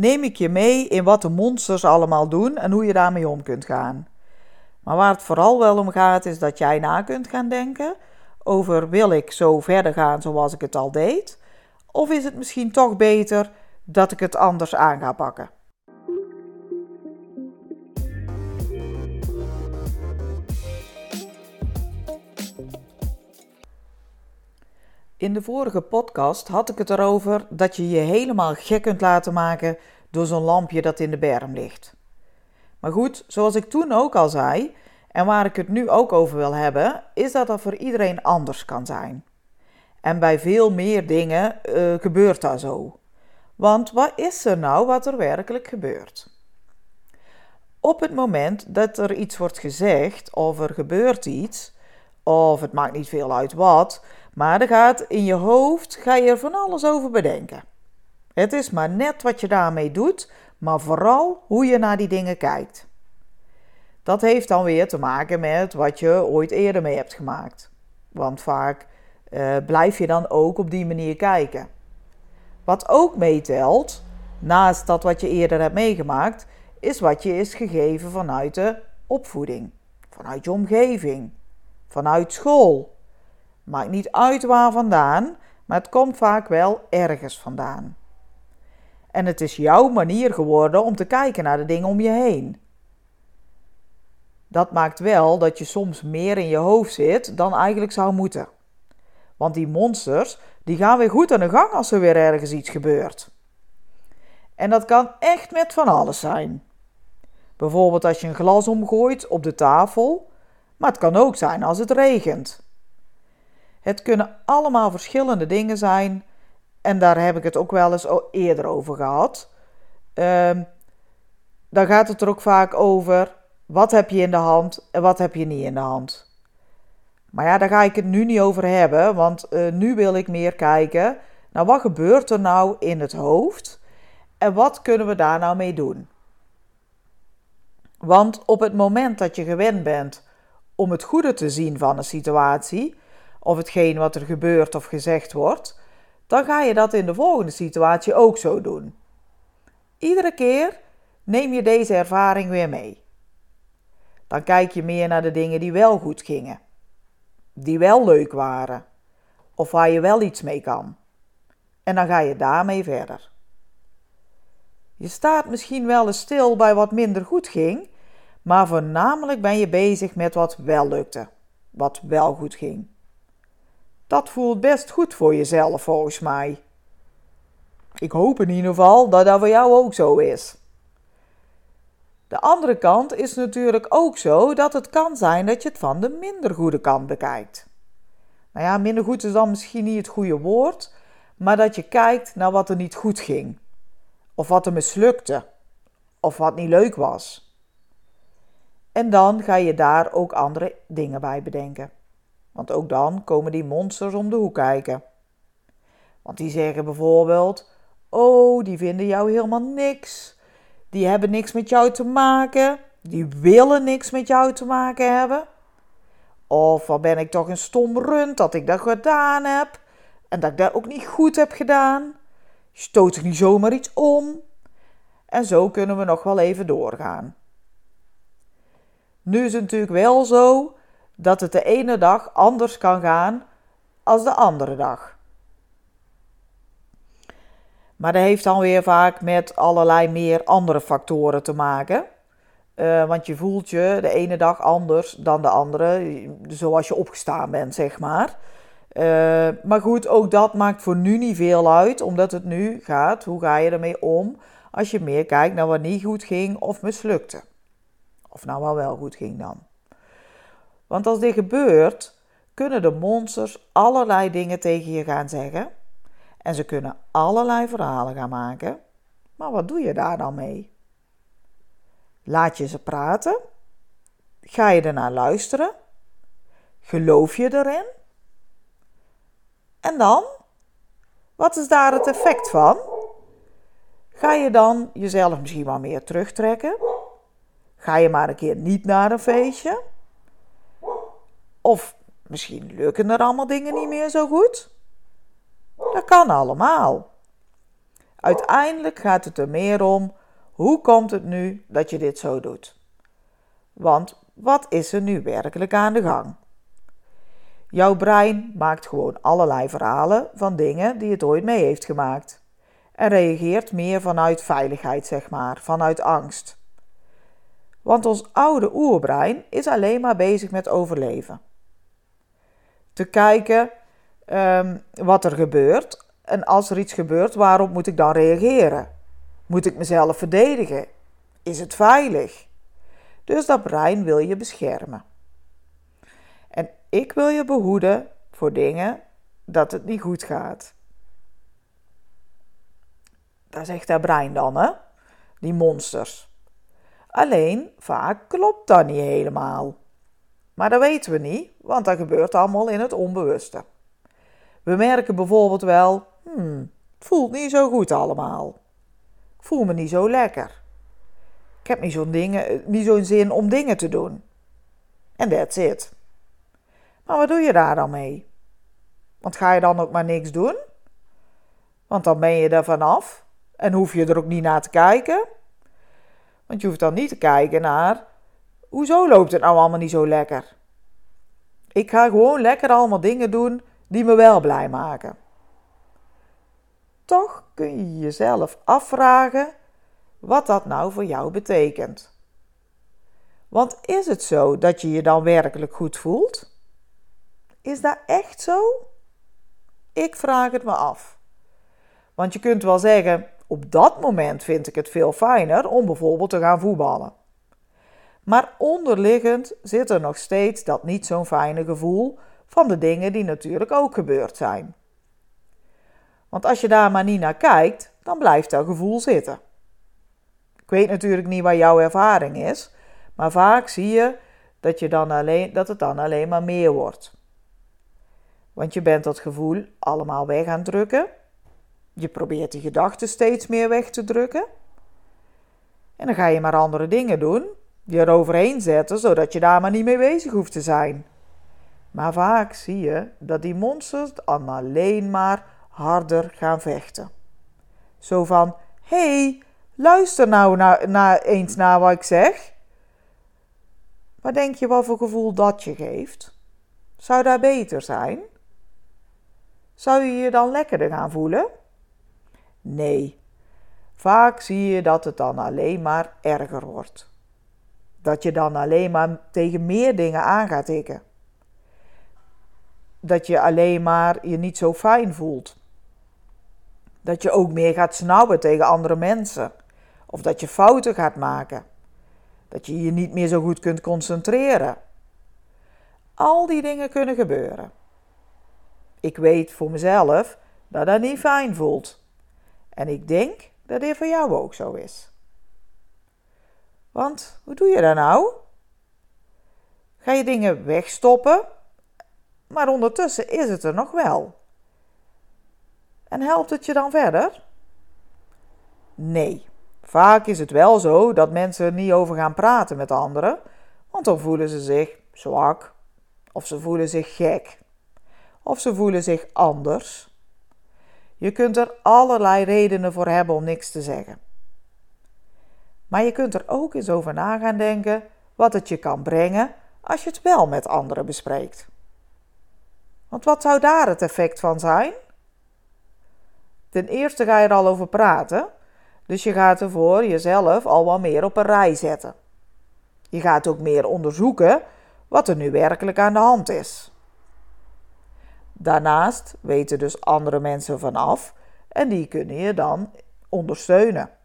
neem ik je mee in wat de monsters allemaal doen en hoe je daarmee om kunt gaan. Maar waar het vooral wel om gaat, is dat jij na kunt gaan denken over wil ik zo verder gaan zoals ik het al deed? Of is het misschien toch beter dat ik het anders aan ga pakken? In de vorige podcast had ik het erover dat je je helemaal gek kunt laten maken door zo'n lampje dat in de berm ligt. Maar goed, zoals ik toen ook al zei, en waar ik het nu ook over wil hebben, is dat dat voor iedereen anders kan zijn. En bij veel meer dingen uh, gebeurt dat zo. Want wat is er nou wat er werkelijk gebeurt? Op het moment dat er iets wordt gezegd of er gebeurt iets, of het maakt niet veel uit wat, maar er gaat in je hoofd ga je er van alles over bedenken. Het is maar net wat je daarmee doet, maar vooral hoe je naar die dingen kijkt. Dat heeft dan weer te maken met wat je ooit eerder mee hebt gemaakt. Want vaak uh, blijf je dan ook op die manier kijken. Wat ook meetelt, naast dat wat je eerder hebt meegemaakt, is wat je is gegeven vanuit de opvoeding, vanuit je omgeving, vanuit school. Maakt niet uit waar vandaan, maar het komt vaak wel ergens vandaan. En het is jouw manier geworden om te kijken naar de dingen om je heen. Dat maakt wel dat je soms meer in je hoofd zit dan eigenlijk zou moeten. Want die monsters, die gaan weer goed aan de gang als er weer ergens iets gebeurt. En dat kan echt met van alles zijn. Bijvoorbeeld als je een glas omgooit op de tafel, maar het kan ook zijn als het regent. Het kunnen allemaal verschillende dingen zijn en daar heb ik het ook wel eens eerder over gehad. Um, dan gaat het er ook vaak over wat heb je in de hand en wat heb je niet in de hand. Maar ja, daar ga ik het nu niet over hebben, want uh, nu wil ik meer kijken naar wat gebeurt er nou in het hoofd en wat kunnen we daar nou mee doen. Want op het moment dat je gewend bent om het goede te zien van een situatie, of hetgeen wat er gebeurt of gezegd wordt, dan ga je dat in de volgende situatie ook zo doen. Iedere keer neem je deze ervaring weer mee. Dan kijk je meer naar de dingen die wel goed gingen, die wel leuk waren, of waar je wel iets mee kan. En dan ga je daarmee verder. Je staat misschien wel eens stil bij wat minder goed ging, maar voornamelijk ben je bezig met wat wel lukte, wat wel goed ging. Dat voelt best goed voor jezelf, volgens mij. Ik hoop in ieder geval dat dat voor jou ook zo is. De andere kant is natuurlijk ook zo dat het kan zijn dat je het van de minder goede kant bekijkt. Nou ja, minder goed is dan misschien niet het goede woord, maar dat je kijkt naar wat er niet goed ging, of wat er mislukte, of wat niet leuk was. En dan ga je daar ook andere dingen bij bedenken. Want ook dan komen die monsters om de hoek kijken. Want die zeggen bijvoorbeeld: Oh, die vinden jou helemaal niks. Die hebben niks met jou te maken. Die willen niks met jou te maken hebben. Of wat ben ik toch een stom rund dat ik dat gedaan heb. En dat ik dat ook niet goed heb gedaan. Stoot ik niet zomaar iets om. En zo kunnen we nog wel even doorgaan. Nu is het natuurlijk wel zo dat het de ene dag anders kan gaan als de andere dag. Maar dat heeft dan weer vaak met allerlei meer andere factoren te maken. Uh, want je voelt je de ene dag anders dan de andere, zoals je opgestaan bent, zeg maar. Uh, maar goed, ook dat maakt voor nu niet veel uit, omdat het nu gaat, hoe ga je ermee om als je meer kijkt naar wat niet goed ging of mislukte. Of nou wel wel goed ging dan. Want als dit gebeurt, kunnen de monsters allerlei dingen tegen je gaan zeggen. En ze kunnen allerlei verhalen gaan maken. Maar wat doe je daar dan mee? Laat je ze praten? Ga je ernaar luisteren? Geloof je erin? En dan? Wat is daar het effect van? Ga je dan jezelf misschien wel meer terugtrekken? Ga je maar een keer niet naar een feestje? Of misschien lukken er allemaal dingen niet meer zo goed? Dat kan allemaal. Uiteindelijk gaat het er meer om hoe komt het nu dat je dit zo doet? Want wat is er nu werkelijk aan de gang? Jouw brein maakt gewoon allerlei verhalen van dingen die het ooit mee heeft gemaakt. En reageert meer vanuit veiligheid, zeg maar, vanuit angst. Want ons oude oerbrein is alleen maar bezig met overleven. Te kijken um, wat er gebeurt en als er iets gebeurt, waarop moet ik dan reageren? Moet ik mezelf verdedigen? Is het veilig? Dus dat brein wil je beschermen. En ik wil je behoeden voor dingen dat het niet goed gaat. Dat zegt dat brein dan, hè? Die monsters. Alleen vaak klopt dat niet helemaal. Maar dat weten we niet, want dat gebeurt allemaal in het onbewuste. We merken bijvoorbeeld wel, hmm, het voelt niet zo goed allemaal. Ik voel me niet zo lekker. Ik heb niet zo'n, dingen, niet zo'n zin om dingen te doen. En that's it. Maar wat doe je daar dan mee? Want ga je dan ook maar niks doen? Want dan ben je er vanaf en hoef je er ook niet naar te kijken. Want je hoeft dan niet te kijken naar hoezo loopt het nou allemaal niet zo lekker. Ik ga gewoon lekker allemaal dingen doen die me wel blij maken. Toch kun je jezelf afvragen wat dat nou voor jou betekent. Want is het zo dat je je dan werkelijk goed voelt? Is dat echt zo? Ik vraag het me af. Want je kunt wel zeggen: op dat moment vind ik het veel fijner om bijvoorbeeld te gaan voetballen. Maar onderliggend zit er nog steeds dat niet zo'n fijne gevoel van de dingen die natuurlijk ook gebeurd zijn. Want als je daar maar niet naar kijkt, dan blijft dat gevoel zitten. Ik weet natuurlijk niet wat jouw ervaring is, maar vaak zie je dat, je dan alleen, dat het dan alleen maar meer wordt. Want je bent dat gevoel allemaal weg aan het drukken. Je probeert die gedachten steeds meer weg te drukken. En dan ga je maar andere dingen doen, die er overheen zetten, zodat je daar maar niet mee bezig hoeft te zijn. Maar vaak zie je dat die monsters dan alleen maar harder gaan vechten. Zo van: hey, luister nou eens naar wat ik zeg. Wat denk je wat voor gevoel dat je geeft? Zou dat beter zijn? Zou je je dan lekkerder gaan voelen? Nee. Vaak zie je dat het dan alleen maar erger wordt. Dat je dan alleen maar tegen meer dingen aan gaat tikken. Dat je alleen maar je niet zo fijn voelt. Dat je ook meer gaat snauwen tegen andere mensen. Of dat je fouten gaat maken. Dat je je niet meer zo goed kunt concentreren. Al die dingen kunnen gebeuren. Ik weet voor mezelf dat dat niet fijn voelt. En ik denk dat dit voor jou ook zo is. Want hoe doe je dat nou? Ga je dingen wegstoppen, maar ondertussen is het er nog wel. En helpt het je dan verder? Nee. Vaak is het wel zo dat mensen er niet over gaan praten met anderen, want dan voelen ze zich zwak, of ze voelen zich gek, of ze voelen zich anders. Je kunt er allerlei redenen voor hebben om niks te zeggen. Maar je kunt er ook eens over na gaan denken wat het je kan brengen als je het wel met anderen bespreekt. Want wat zou daar het effect van zijn? Ten eerste ga je er al over praten, dus je gaat er voor jezelf al wat meer op een rij zetten. Je gaat ook meer onderzoeken wat er nu werkelijk aan de hand is. Daarnaast weten dus andere mensen vanaf en die kunnen je dan ondersteunen.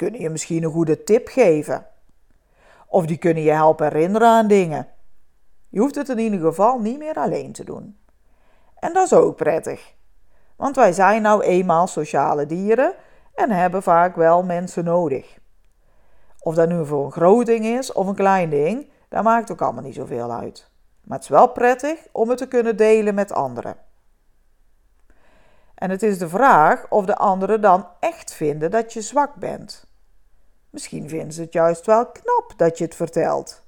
Kunnen je misschien een goede tip geven. Of die kunnen je helpen herinneren aan dingen. Je hoeft het in ieder geval niet meer alleen te doen. En dat is ook prettig. Want wij zijn nou eenmaal sociale dieren en hebben vaak wel mensen nodig. Of dat nu voor een groot ding is of een klein ding, dat maakt ook allemaal niet zoveel uit. Maar het is wel prettig om het te kunnen delen met anderen. En het is de vraag of de anderen dan echt vinden dat je zwak bent. Misschien vinden ze het juist wel knap dat je het vertelt.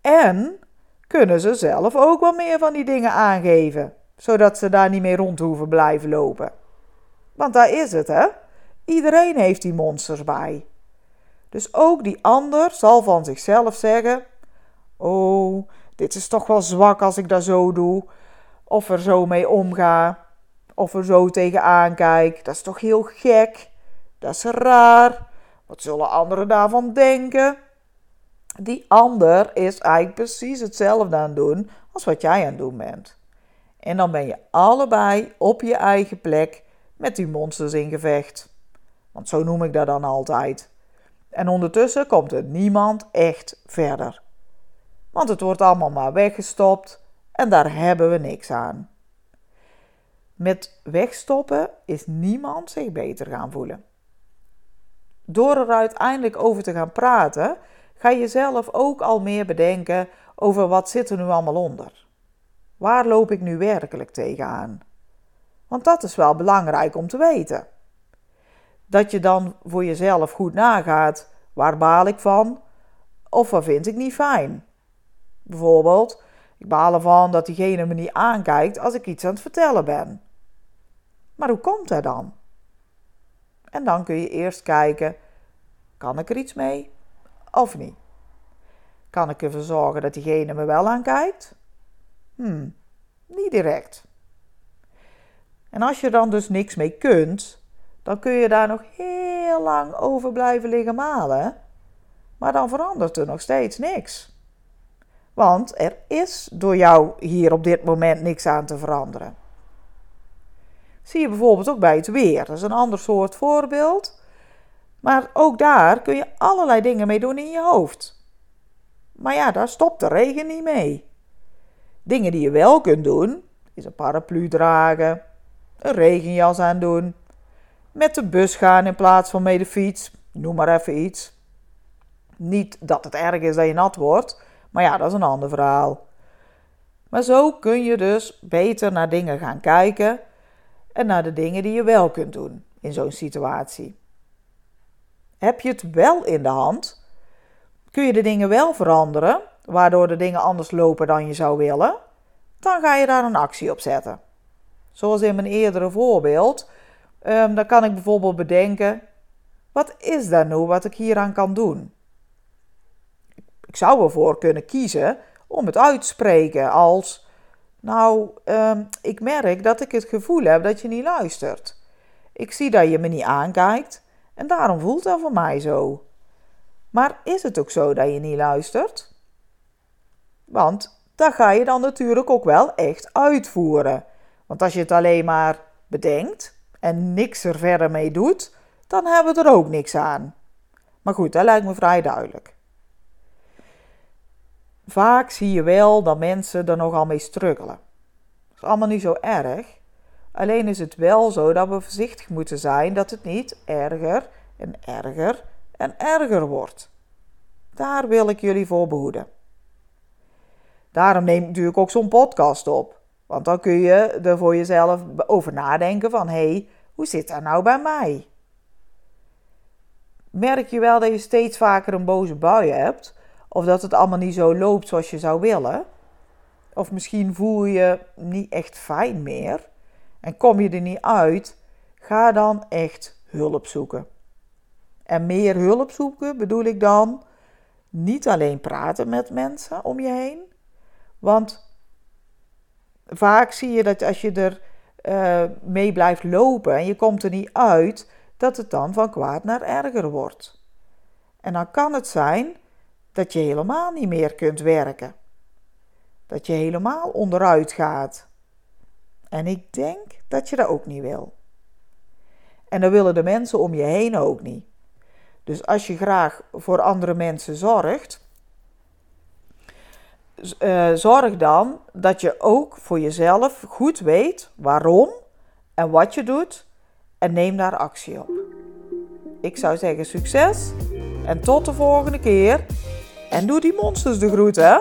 En kunnen ze zelf ook wel meer van die dingen aangeven, zodat ze daar niet meer rond hoeven blijven lopen. Want daar is het, hè? Iedereen heeft die monsters bij. Dus ook die ander zal van zichzelf zeggen: Oh, dit is toch wel zwak als ik dat zo doe, of er zo mee omga, of er zo tegenaan kijk. Dat is toch heel gek, dat is raar. Wat zullen anderen daarvan denken? Die ander is eigenlijk precies hetzelfde aan het doen als wat jij aan het doen bent. En dan ben je allebei op je eigen plek met die monsters in gevecht. Want zo noem ik dat dan altijd. En ondertussen komt er niemand echt verder. Want het wordt allemaal maar weggestopt en daar hebben we niks aan. Met wegstoppen is niemand zich beter gaan voelen. Door er uiteindelijk over te gaan praten, ga je zelf ook al meer bedenken over wat zit er nu allemaal onder. Waar loop ik nu werkelijk tegenaan? Want dat is wel belangrijk om te weten. Dat je dan voor jezelf goed nagaat, waar baal ik van? Of wat vind ik niet fijn? Bijvoorbeeld, ik baal ervan dat diegene me niet aankijkt als ik iets aan het vertellen ben. Maar hoe komt dat dan? En dan kun je eerst kijken, kan ik er iets mee of niet? Kan ik ervoor zorgen dat diegene me wel aankijkt? Hmm, niet direct. En als je dan dus niks mee kunt, dan kun je daar nog heel lang over blijven liggen malen. Maar dan verandert er nog steeds niks. Want er is door jou hier op dit moment niks aan te veranderen. Zie je bijvoorbeeld ook bij het weer. Dat is een ander soort voorbeeld. Maar ook daar kun je allerlei dingen mee doen in je hoofd. Maar ja, daar stopt de regen niet mee. Dingen die je wel kunt doen, is een paraplu dragen, een regenjas aandoen, met de bus gaan in plaats van met de fiets, noem maar even iets. Niet dat het erg is dat je nat wordt, maar ja, dat is een ander verhaal. Maar zo kun je dus beter naar dingen gaan kijken en naar de dingen die je wel kunt doen in zo'n situatie. Heb je het wel in de hand? Kun je de dingen wel veranderen, waardoor de dingen anders lopen dan je zou willen? Dan ga je daar een actie op zetten. Zoals in mijn eerdere voorbeeld, um, dan kan ik bijvoorbeeld bedenken: wat is dat nou wat ik hieraan kan doen? Ik zou ervoor kunnen kiezen om het uit te spreken als: Nou, um, ik merk dat ik het gevoel heb dat je niet luistert. Ik zie dat je me niet aankijkt en daarom voelt dat voor mij zo. Maar is het ook zo dat je niet luistert? Want dat ga je dan natuurlijk ook wel echt uitvoeren. Want als je het alleen maar bedenkt en niks er verder mee doet, dan hebben we er ook niks aan. Maar goed, dat lijkt me vrij duidelijk. Vaak zie je wel dat mensen er nogal mee struggelen. Dat is allemaal niet zo erg. Alleen is het wel zo dat we voorzichtig moeten zijn dat het niet erger en erger en erger wordt. Daar wil ik jullie voor behoeden. Daarom neem ik natuurlijk ook zo'n podcast op. Want dan kun je er voor jezelf over nadenken van... hé, hey, hoe zit dat nou bij mij? Merk je wel dat je steeds vaker een boze bui hebt... of dat het allemaal niet zo loopt zoals je zou willen... of misschien voel je niet echt fijn meer... en kom je er niet uit... ga dan echt hulp zoeken. En meer hulp zoeken bedoel ik dan... niet alleen praten met mensen om je heen... want vaak zie je dat als je er uh, mee blijft lopen en je komt er niet uit, dat het dan van kwaad naar erger wordt. En dan kan het zijn dat je helemaal niet meer kunt werken. Dat je helemaal onderuit gaat. En ik denk dat je dat ook niet wil. En dat willen de mensen om je heen ook niet. Dus als je graag voor andere mensen zorgt, uh, zorg dan dat je ook voor jezelf goed weet waarom en wat je doet en neem daar actie op. Ik zou zeggen succes En tot de volgende keer. En doe die monsters de groeten.